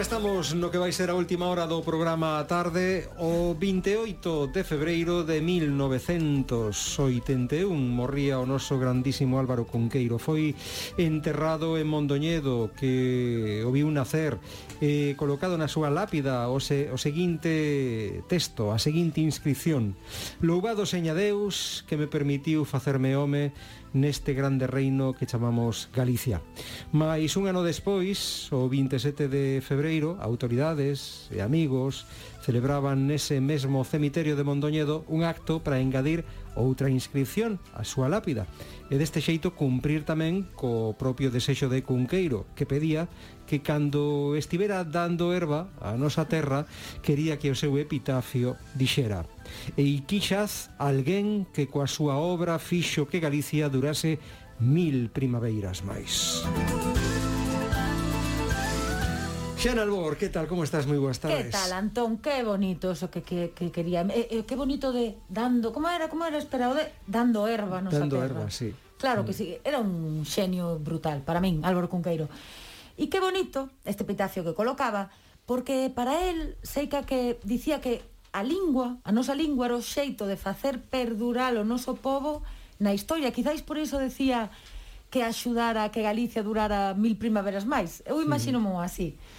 Xa estamos no que vai ser a última hora do programa a tarde O 28 de febreiro de 1981 Morría o noso grandísimo Álvaro Conqueiro. Foi enterrado en Mondoñedo Que o viu nacer eh, Colocado na súa lápida o, se, o seguinte texto A seguinte inscripción Louvado seña Deus que me permitiu facerme home neste grande reino que chamamos Galicia. Mais un ano despois, o 27 de febreiro, autoridades e amigos celebraban nese mesmo cemiterio de Mondoñedo un acto para engadir outra inscripción a súa lápida e deste xeito cumprir tamén co propio desexo de Cunqueiro que pedía que cando estivera dando erva á nosa terra quería que o seu epitafio dixera e quixaz alguén que coa súa obra fixo que Galicia durase mil primaveiras máis. Música Xana Albor, que tal, como estás? Moi boas tardes. Que tal, Antón? Que bonito eso que, que, que quería. Eh, eh, que bonito de dando, como era, como era esperado, de dando erva nos Dando erva, sí. Claro que mm. sí, era un xenio brutal para min, Álvaro Cunqueiro. E que bonito este epitafio que colocaba, porque para él Seica que dicía que a lingua, a nosa lingua era o xeito de facer perdurar o noso povo na historia. Quizáis por iso decía que axudara a que Galicia durara mil primaveras máis. Eu mm. imagino mo así. Uh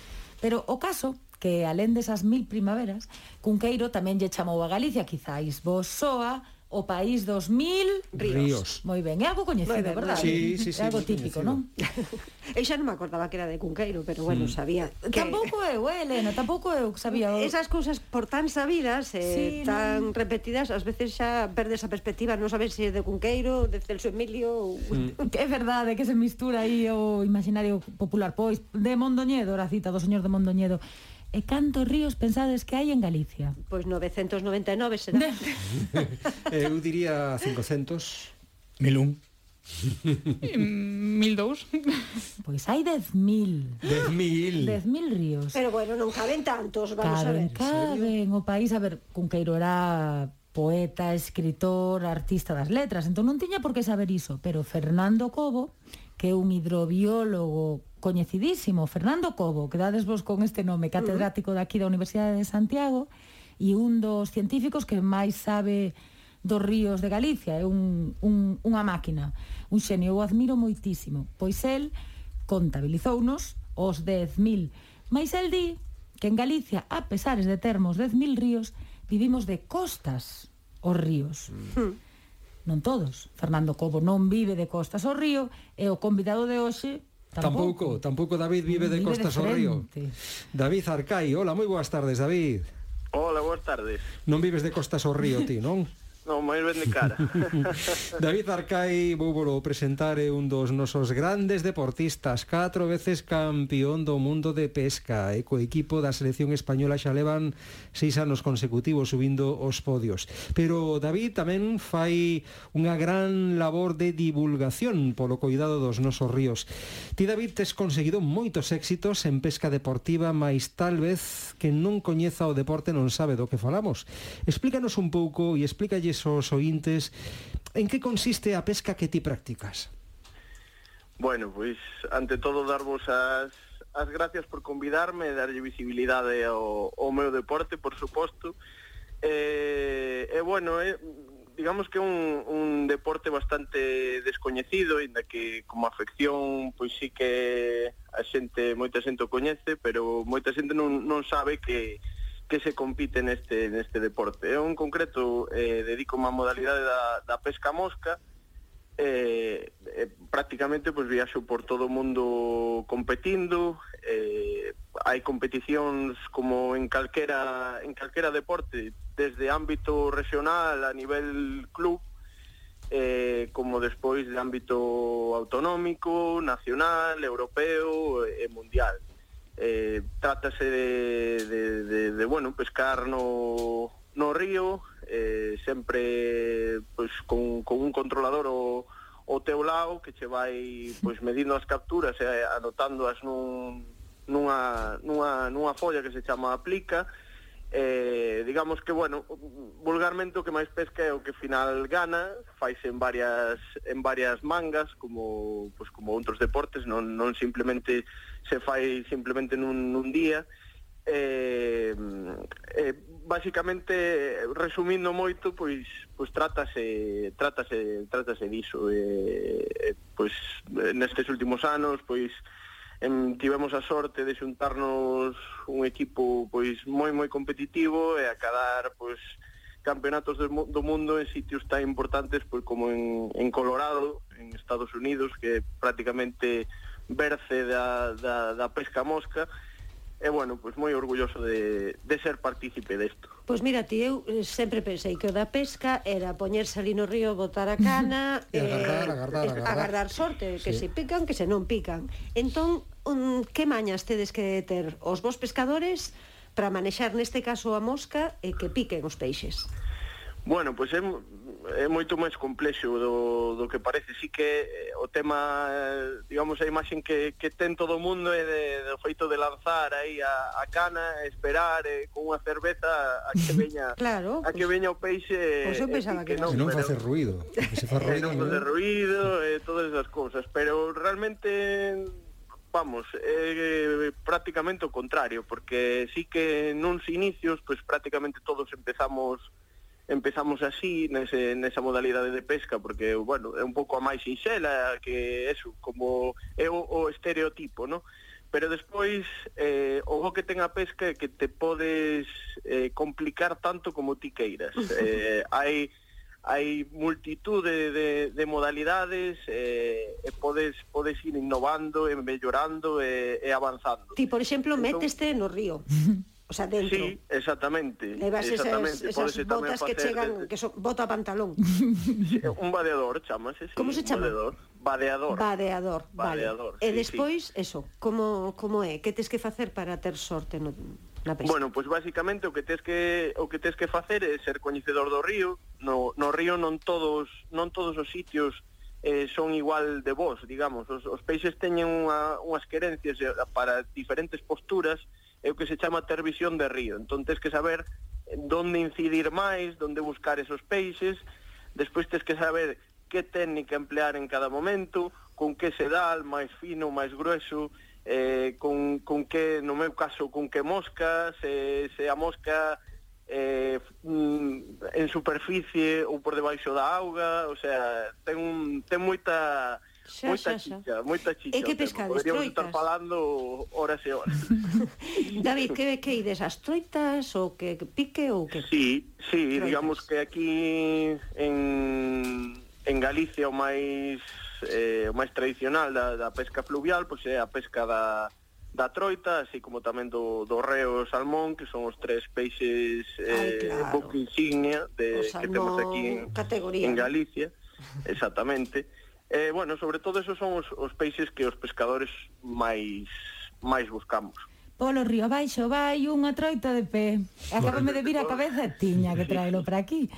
Pero o caso que, alén desas mil primaveras, Cunqueiro tamén lle chamou a Galicia, quizáis vos soa, o país dos mil ríos. ríos. Moi ben, é algo coñecido, no, verdad? Sí, sí, sí, é algo sí, típico, non? eu xa non me acordaba que era de Cunqueiro, pero bueno, mm. sabía eh, que... Tampouco eu, eh, Elena, tampouco eu sabía. O... Esas cousas por tan sabidas, eh, sí, tan repetidas, ás veces xa perdes a perspectiva, non sabes se si é de Cunqueiro, de Celso Emilio... Ou... Mm. Que é verdade que se mistura aí o imaginario popular. Pois, de Mondoñedo, era a cita do señor de Mondoñedo E cantos ríos pensades que hai en Galicia? Pois 999 será. Eu diría 500. Milún. mil dous. Pois hai 10.000 10.000 10.000 ríos. Pero bueno, non caben tantos, vamos caben, a ver. Caben, o país, a ver, Cunqueiro era poeta, escritor, artista das letras. Entón non tiña por que saber iso Pero Fernando Cobo que é un hidrobiólogo coñecidísimo, Fernando Cobo, quedades vos con este nome, catedrático daqui da Universidade de Santiago, e un dos científicos que máis sabe dos ríos de Galicia, é un, un, unha máquina, un xenio, o admiro moitísimo. Pois el contabilizounos os 10.000, Mais el di que en Galicia, a pesares de termos 10.000 ríos, vivimos de costas os ríos. Mm non todos. Fernando Cobo non vive de costas ao río e o convidado de hoxe Tampouco, tampouco David vive de vive costas ao río. David Arcai, hola, moi boas tardes, David. Hola, boas tardes. Non vives de costas ao río ti, non? Non, máis ben de cara. David Arcai, vou volo presentar é un dos nosos grandes deportistas, catro veces campeón do mundo de pesca. E co equipo da selección española xa levan seis anos consecutivos subindo os podios. Pero David tamén fai unha gran labor de divulgación polo cuidado dos nosos ríos. Ti, David, tes conseguido moitos éxitos en pesca deportiva, mais tal vez que non coñeza o deporte non sabe do que falamos. Explícanos un pouco e explícalle contarlles aos ointes en que consiste a pesca que ti practicas? Bueno, pois, ante todo, darvos as, as gracias por convidarme, darlle visibilidade ao, ao meu deporte, por suposto. Eh, e, eh, eh, bueno, eh, digamos que é un, un deporte bastante descoñecido, inda que como afección, pois sí que a xente, moita xente o coñece, pero moita xente non, non sabe que, que se compite neste, neste deporte. Eu en concreto eh, dedico má modalidade da, da pesca mosca, eh, eh, prácticamente pues, viaxo por todo o mundo competindo, eh, hai competicións como en calquera, en calquera deporte, desde ámbito regional a nivel club, eh, como despois de ámbito autonómico, nacional, europeo e mundial eh, trátase de, de, de, de bueno, pescar no, no río, eh, sempre pois, con, con un controlador o, o teu lado que che vai pois, medindo as capturas e eh, anotándoas nun, nunha, nunha, nunha folla que se chama aplica. Eh, digamos que, bueno, vulgarmente o que máis pesca é o que final gana, faise en varias, en varias mangas, como, pois, como outros deportes, non, non simplemente se fai simplemente nun, nun día. Eh, eh, basicamente resumindo moito pois pois trátase trátase trátase diso. Eh, eh, pois nestes últimos anos pois em, tivemos a sorte de xuntarnos un equipo pois moi moi competitivo e acadar pois campeonatos do, do mundo en sitios tan importantes pois como en, en Colorado, en Estados Unidos, que prácticamente berce da, da, da pesca mosca, e bueno, pois moi orgulloso de, de ser partícipe desto. Pois mira, ti eu eh, sempre pensei que o da pesca era poñerse ali no río, botar a cana, e agardar, eh, agardar, agardar, agardar sorte, que sí. se pican, que se non pican. Entón, un, que mañas tedes que ter os vos pescadores para manexar neste caso a mosca e que piquen os peixes? Bueno, pois é, é moito máis complexo do, do que parece. Sí que eh, o tema, eh, digamos, a imaxen que, que ten todo o mundo é de, do feito de lanzar aí a, a cana, esperar eh, con unha cerveza a que veña claro, a que veña o peixe. Pois pues eu eh, pensaba que, que non, non facer ruido. Se fa ruido, non facer ruido, eh, todas esas cousas, pero realmente vamos, é eh, prácticamente o contrario, porque sí que nuns inicios, pois pues, prácticamente todos empezamos empezamos así nese, nesa modalidade de pesca porque, bueno, é un pouco a máis sinxela que eso, como é o, o estereotipo, ¿no? Pero despois, eh, o bo que ten a pesca é que te podes eh, complicar tanto como ti queiras. eh, hai hai multitud de, de, de modalidades eh, e podes, podes ir innovando e mellorando e, e avanzando. Ti, por exemplo, entón... méteste no río. O sea, dentro. Sí, exactamente. Levas exactamente. esas, esas botas que chegan, que son bota pantalón. Sí, un vadeador, chamase, sí. Como se chama? Vadeador. Vadeador. Vadeador, vadeador vale. Sí, e despois, sí. eso, como, como é? Que tes que facer para ter sorte no, na pesca? Bueno, pois pues basicamente o que tes que o que tes que facer é ser coñecedor do río. No, no río non todos non todos os sitios eh, son igual de vos, digamos. Os, os peixes teñen unha, unhas querencias eh, para diferentes posturas, é o que se chama ter visión de río. Entón, tens que saber donde incidir máis, donde buscar esos peixes, despois tens que saber que técnica emplear en cada momento, con que sedal, máis fino, máis grueso, eh, con, con que, no meu caso, con que mosca, se, eh, se a mosca eh, mm, en superficie ou por debaixo da auga, o sea, ten, un, ten moita xa, moita xa, xa. chicha, moita chicha. E que pescades, Podríamos troitas? estar falando horas e horas. David, que, que ides as troitas ou que, que pique ou que... Sí, sí, troitas. digamos que aquí en, en Galicia o máis eh, o máis tradicional da, da pesca fluvial pois é a pesca da, da troita, así como tamén do, do reo e salmón, que son os tres peixes eh, claro. boca insignia de, salmón, que temos aquí en, categoría, en Galicia, exactamente. Eh, bueno, sobre todo esos son os, os peixes que os pescadores máis máis buscamos. Polo río abaixo vai unha troita de pé. Acabame de vir a cabeza tiña que traelo para aquí.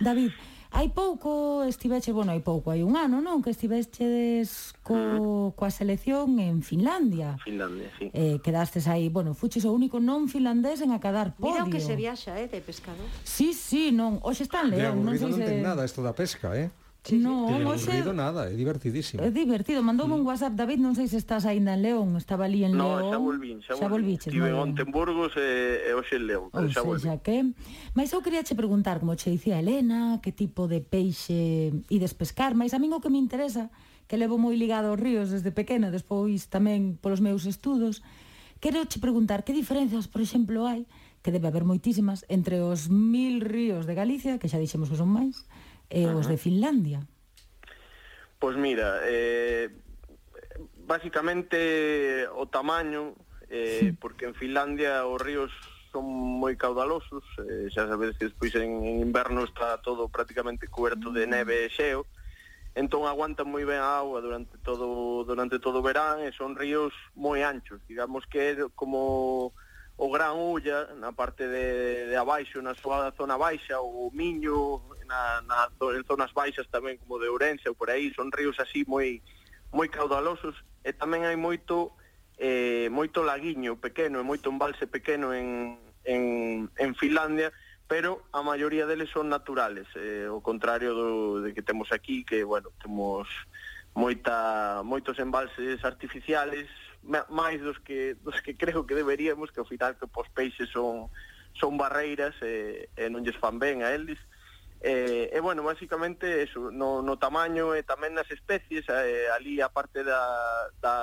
David, hai pouco estiveche, bueno, hai pouco, hai un ano, non? Que estiveches co, mm. coa selección en Finlandia. Finlandia, sí. Eh, quedastes aí, bueno, fuches o único non finlandés en acadar podio. Mira o que se viaxa, eh, de pescador. Sí, sí, non. Hoxe están León, non sei se... Non ten nada isto da pesca, eh? Sí, no, sí. non sei. nada, é divertidísimo. É divertido. Mandoume un mm. WhatsApp David, non sei se estás aínda en León, estaba ali en no, León. No, xa volvín, xa, xa volvín. Estive onte en Burgos e, eh, e eh, hoxe en León, oh, Ou xa volvín. Xa que... Mas eu quería che preguntar, como che dicía Elena, que tipo de peixe ides pescar, mais a min o que me interesa, que levo moi ligado aos ríos desde pequena, despois tamén polos meus estudos, quero che preguntar que diferenzas, por exemplo, hai que debe haber moitísimas entre os mil ríos de Galicia, que xa dixemos que son máis, e os de Finlandia? Pois mira, eh, basicamente o tamaño, eh, sí. porque en Finlandia os ríos son moi caudalosos, eh, xa sabedes que despois en, en inverno está todo prácticamente coberto de mm. neve e xeo, entón aguantan moi ben a agua durante todo durante todo o verán e son ríos moi anchos, digamos que é como o Gran Ulla na parte de, de abaixo, na súa zona baixa, o Miño, na, na, en zonas baixas tamén como de Ourense ou por aí, son ríos así moi moi caudalosos e tamén hai moito eh, moito laguiño pequeno e moito embalse pequeno en, en, en Finlandia pero a maioría deles son naturales eh, o contrario do, de que temos aquí que, bueno, temos moita, moitos embalses artificiales máis dos que, dos que creo que deberíamos, que ao final que pos peixes son, son barreiras e, e non lles fan ben a eles. E, e bueno, basicamente eso, no, no tamaño e tamén nas especies, eh, ali a parte da, da,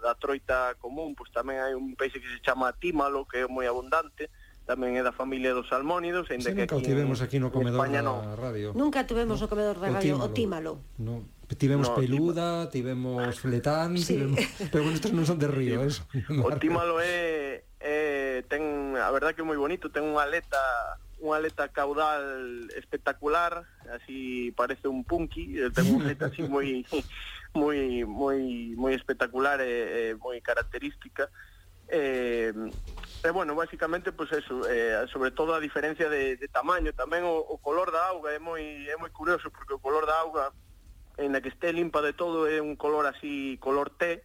da troita común, pois tamén hai un peixe que se chama tímalo, que é moi abundante, tamén é da familia dos salmónidos, ainda sí, que nunca aquí, tivemos aquí no comedor España, da no. radio. Nunca tivemos no, no comedor da radio o tímalo. O tímalo. No. Tivemos no, peluda, tivemos fletán, sí. tivemos... pero bueno, estos non son de río, eso. O tímalo é, é ten, a verdad que é moi bonito, ten unha aleta unha aleta caudal espectacular, así parece un punky, eh, ten unha aleta así moi moi moi moi espectacular eh, eh, e, e moi característica. Eh, e bueno, basicamente pois pues eso, eh, sobre todo a diferencia de, de tamaño, tamén o, o color da auga é moi é moi curioso porque o color da auga en la que esté limpa de todo é un color así, color té,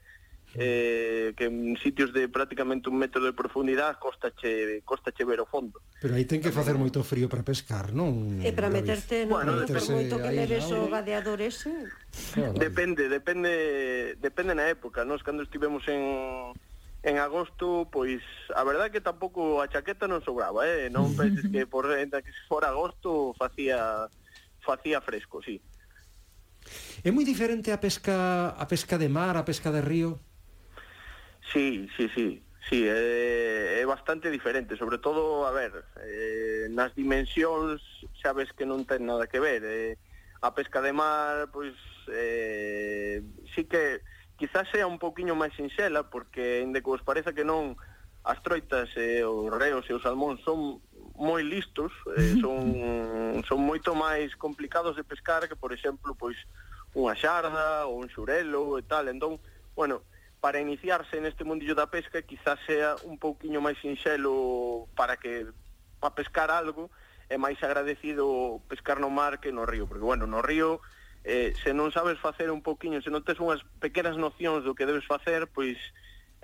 eh, que en sitios de prácticamente un metro de profundidade costache, costache ver o fondo. Pero aí ten que facer moito frío para pescar, non? E para meterte, no, bueno, meterse moito que leves o vadeador ese. Depende, depende, depende na época. non? cando estivemos en en agosto, pois a verdade que tampouco a chaqueta non sobraba, eh? Non penses que por que se fora agosto facía facía fresco, sí. É moi diferente a pesca a pesca de mar, a pesca de río? Sí, sí, sí. Sí, é, é bastante diferente, sobre todo, a ver, eh, nas dimensións sabes que non ten nada que ver. Eh, a pesca de mar, pois, eh, sí que quizás sea un poquinho máis sinxela, porque, inde que vos pareza que non, as troitas e eh, os reos e os salmóns son moi listos, eh, son, son moito máis complicados de pescar que, por exemplo, pois unha xarda ou un xurelo e tal. Entón, bueno, para iniciarse neste mundillo da pesca quizás sea un pouquiño máis sinxelo para que para pescar algo é máis agradecido pescar no mar que no río, porque bueno, no río eh, se non sabes facer un pouquiño, se non tes unhas pequenas nocións do que debes facer, pois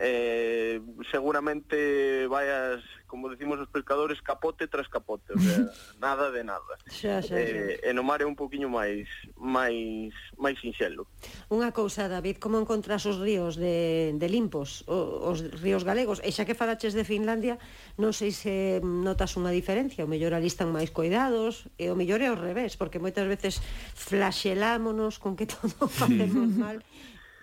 eh, seguramente vayas, como decimos os pescadores, capote tras capote, o sea, nada de nada. Xa, xa, xa. Eh, e no mar é un poquinho máis máis máis sinxelo. Unha cousa, David, como encontras os ríos de, de limpos, os, os ríos galegos? E xa que falaches de Finlandia, non sei se notas unha diferencia, o mellor ali están máis coidados, e o mellor é ao revés, porque moitas veces flaxelámonos con que todo facemos mal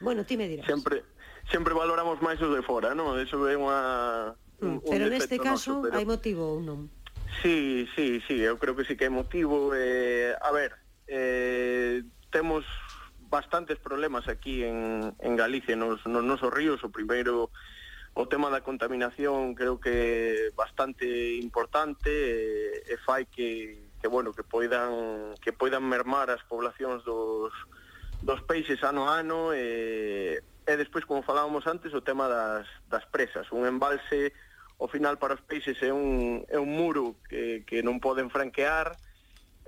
Bueno, ti me dirás. Sempre, sempre valoramos máis os de fora, non? Eso é unha... Mm, un pero neste caso noso, pero... hai motivo ou non? Sí, sí, sí, eu creo que sí que hai motivo. Eh, a ver, eh, temos bastantes problemas aquí en, en Galicia, nos, nos nosos ríos. O primeiro, o tema da contaminación creo que bastante importante eh, e fai que, que bueno que poidan que poidan mermar as poblacións dos dos peixes ano a ano e, e despois, como falábamos antes, o tema das, das presas. Un embalse, ao final, para os peixes é un, é un muro que, que non poden franquear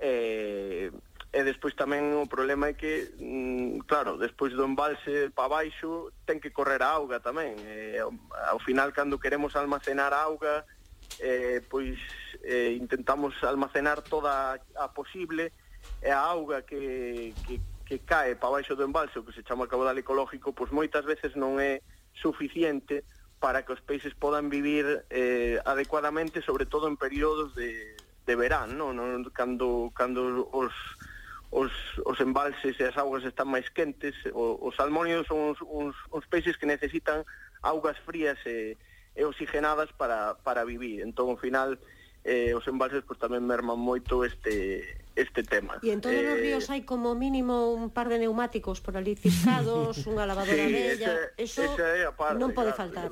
e, e despois tamén o problema é que, mm, claro, despois do embalse para baixo ten que correr a auga tamén. E, ao final, cando queremos almacenar a auga, eh, pois eh, intentamos almacenar toda a posible e a auga que, que, que cae para baixo do embalse, o que se chama caudal ecológico, pois moitas veces non é suficiente para que os peixes podan vivir eh, adecuadamente, sobre todo en períodos de, de verán, non? non? Cando, cando os, os, os embalses e as augas están máis quentes, o, os salmónidos son uns, uns, uns peixes que necesitan augas frías e, e oxigenadas para, para vivir. Entón, ao final, eh, os embalses pues, tamén merman moito este, este tema. E en todos eh, os ríos hai como mínimo un par de neumáticos por ali ciscados, unha lavadora sí, bella, eso esa é a parte, non pode claro, faltar.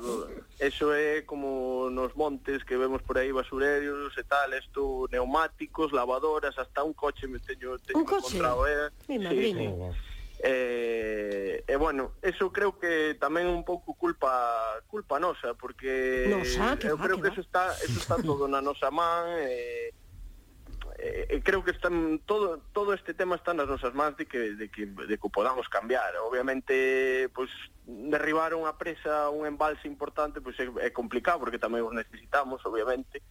Eso é como nos montes que vemos por aí basurerios e tal, isto neumáticos, lavadoras, hasta un coche me teño, teño un coche? encontrado, eh. Mi. Sí, sí. Oh, e, eh, eh, bueno, eso creo que tamén un pouco culpa culpa nosa, porque nosa, que eu va, creo que, que eso está eso está todo na nosa man, eh, Eh, eh, creo que están todo todo este tema está nas nosas mans de que de que de que podamos cambiar. Obviamente, pois derribar unha presa, un embalse importante, pois é, é complicado porque tamén os necesitamos, obviamente.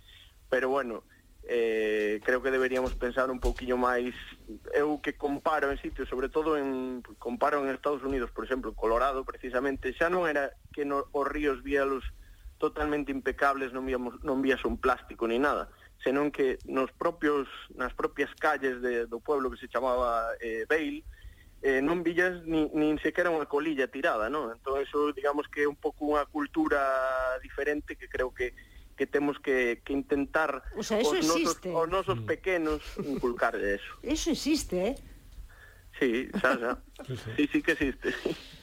Pero bueno, eh, creo que deberíamos pensar un pouquiño máis eu que comparo en sitios, sobre todo en comparo en Estados Unidos, por exemplo, en Colorado precisamente, xa non era que no, os ríos víalos totalmente impecables, non víamos non vías un plástico ni nada, senón que nos propios nas propias calles de, do pueblo que se chamaba eh, Bale, eh, non villas ni, nin sequera unha colilla tirada, non? Entón, eso, digamos que é un pouco unha cultura diferente que creo que que temos que, que intentar o sea, os, existe. nosos, os nosos pequenos inculcar eso. Eso existe, eh? Sí, xa, xa. sí, sí que existe.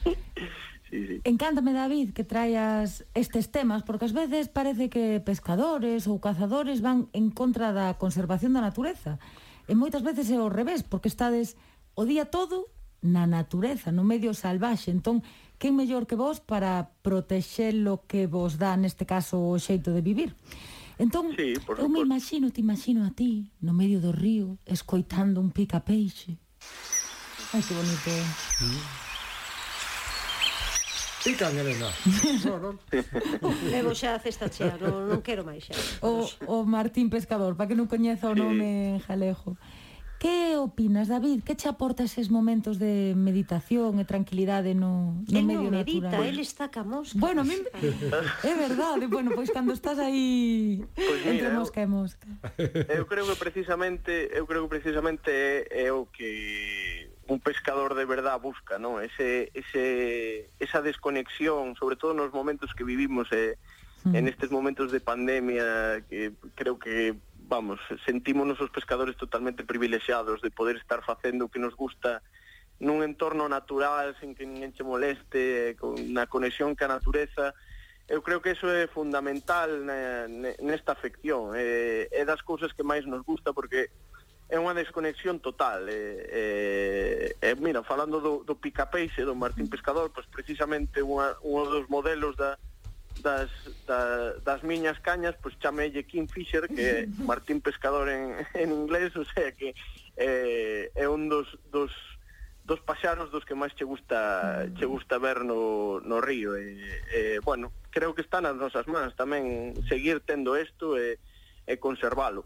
sí, sí. Encántame, David, que traías estes temas, porque ás veces parece que pescadores ou cazadores van en contra da conservación da natureza. E moitas veces é ao revés, porque estades o día todo na natureza, no medio salvaxe. Entón, quen mellor que vos para protexer lo que vos dá, neste caso, o xeito de vivir? Entón, sí, eu me imagino, te imagino a ti, no medio do río, escoitando un pica peixe. Ai, que bonito. Mm. Pican, Elena. no, non. Levo xa a cesta chea, non, non quero máis xa. O, o Martín Pescador, para que non coñeza o nome en Jalejo. Que opinas, David? Que che aporta eses momentos de meditación e tranquilidade no, no él medio no medita, natural? Está ca mosca. Bueno, a mí... é verdade, bueno, pois cando estás aí pues mira, entre mosca eu, e mosca. Eu creo que precisamente, eu creo que precisamente é, é o que un pescador de verdad busca, non? Ese, ese, esa desconexión, sobre todo nos momentos que vivimos eh, hmm. en estes momentos de pandemia, que creo que, vamos, sentímonos os pescadores totalmente privilexiados de poder estar facendo o que nos gusta nun entorno natural, sen que ninguén che moleste, con na conexión ca natureza, Eu creo que eso é fundamental nesta afección, é, é das cousas que máis nos gusta porque é unha desconexión total e, e, e mira, falando do, do picapeixe do Martín Pescador, pois precisamente unha, un dos modelos da, das, da, das miñas cañas pois chamelle Kingfisher, que é Martín Pescador en, en inglés o sea que eh, é un dos, dos dos paxaros dos que máis che gusta che gusta ver no, no río e, e bueno, creo que está nas nosas mans tamén seguir tendo isto e, e conservalo.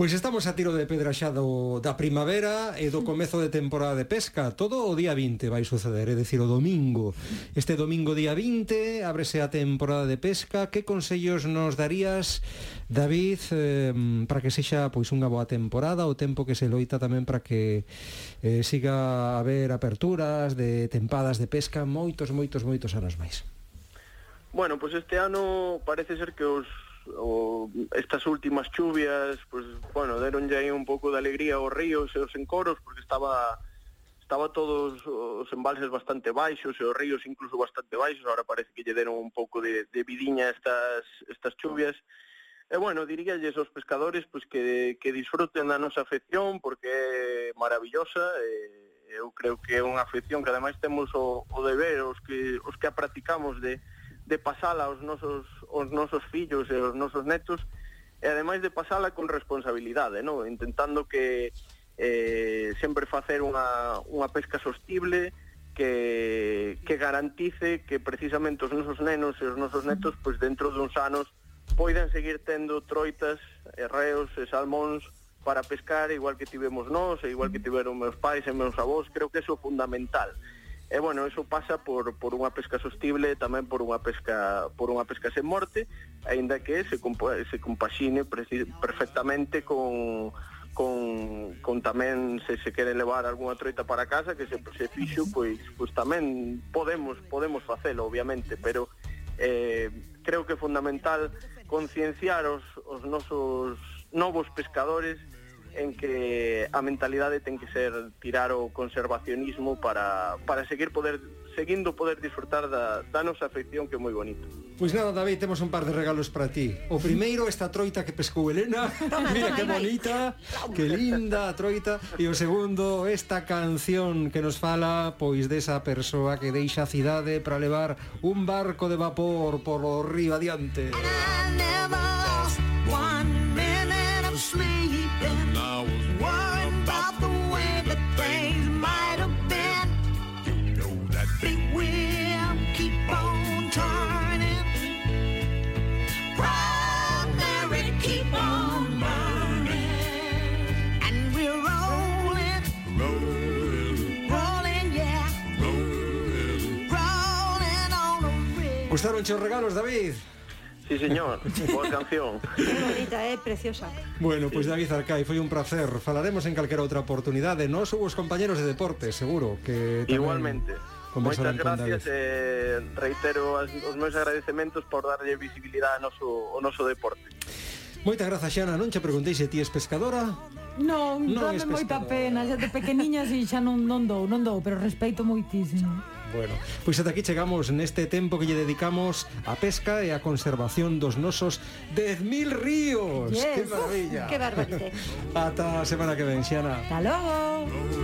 Pois estamos a tiro de pedra xa do, da primavera e do comezo de temporada de pesca. Todo o día 20 vai suceder, é dicir, o domingo. Este domingo día 20 ábrese a temporada de pesca. Que consellos nos darías, David, eh, para que sexa pois unha boa temporada, o tempo que se loita tamén para que eh, siga a haber aperturas de tempadas de pesca moitos, moitos, moitos anos máis? Bueno, pois pues este ano parece ser que os o, estas últimas chuvias, pues, bueno, deron aí un pouco de alegría aos ríos e aos encoros, porque estaba estaba todos os embalses bastante baixos e os ríos incluso bastante baixos, ahora parece que lle deron un pouco de, de vidiña estas, estas chuvias. E bueno, diríalles aos pescadores pues, que, que disfruten da nosa afección porque é maravillosa e eu creo que é unha afección que ademais temos o, o deber os que, os que a practicamos de, de pasala aos nosos, aos nosos fillos e aos nosos netos e ademais de pasala con responsabilidade, no? intentando que eh, sempre facer unha, unha pesca sostible que, que garantice que precisamente os nosos nenos e os nosos netos pois dentro duns anos poidan seguir tendo troitas, reos e salmóns para pescar igual que tivemos nós e igual que tiveron meus pais e meus avós, creo que eso é fundamental. E bueno, eso pasa por, por unha pesca sostible e tamén por unha pesca por unha pesca sen morte, aínda que se compa, se compaxine perfectamente con con, con tamén se se quere levar algunha troita para casa que se se fixo, pois pois tamén podemos podemos facelo, obviamente, pero eh, creo que é fundamental concienciar os, os nosos novos pescadores en que a mentalidade ten que ser tirar o conservacionismo para, para seguir poder seguindo poder disfrutar da, da nosa afección que é moi bonito. Pois nada, David, temos un par de regalos para ti. O primeiro esta troita que pescou Elena. Mira que bonita, que linda a troita. E o segundo, esta canción que nos fala pois desa persoa que deixa a cidade para levar un barco de vapor por o río adiante. And I never gustaron os regalos, David? Sí, señor, boa canción. bonita, é eh? preciosa. Bueno, pois David Arcai, foi un placer. Falaremos en calquera outra oportunidade. Nós ou os compañeros de deporte, seguro que tamén... Igualmente. Moitas gracias e eh, reitero as, os meus agradecementos por darlle visibilidade ao noso, ao noso deporte. Moitas grazas, Xana. Non che preguntei se ti es pescadora? Non, non dame moita pena, xa de pequeniña si xa non, non dou, non dou, pero respeito moitísimo. Bueno, pois ata aquí chegamos neste tempo que lle dedicamos a pesca e a conservación dos nosos 10.000 ríos. Yes. Que maravilla. Que barbaridade. ata a semana que ven, Xiana. Hasta logo.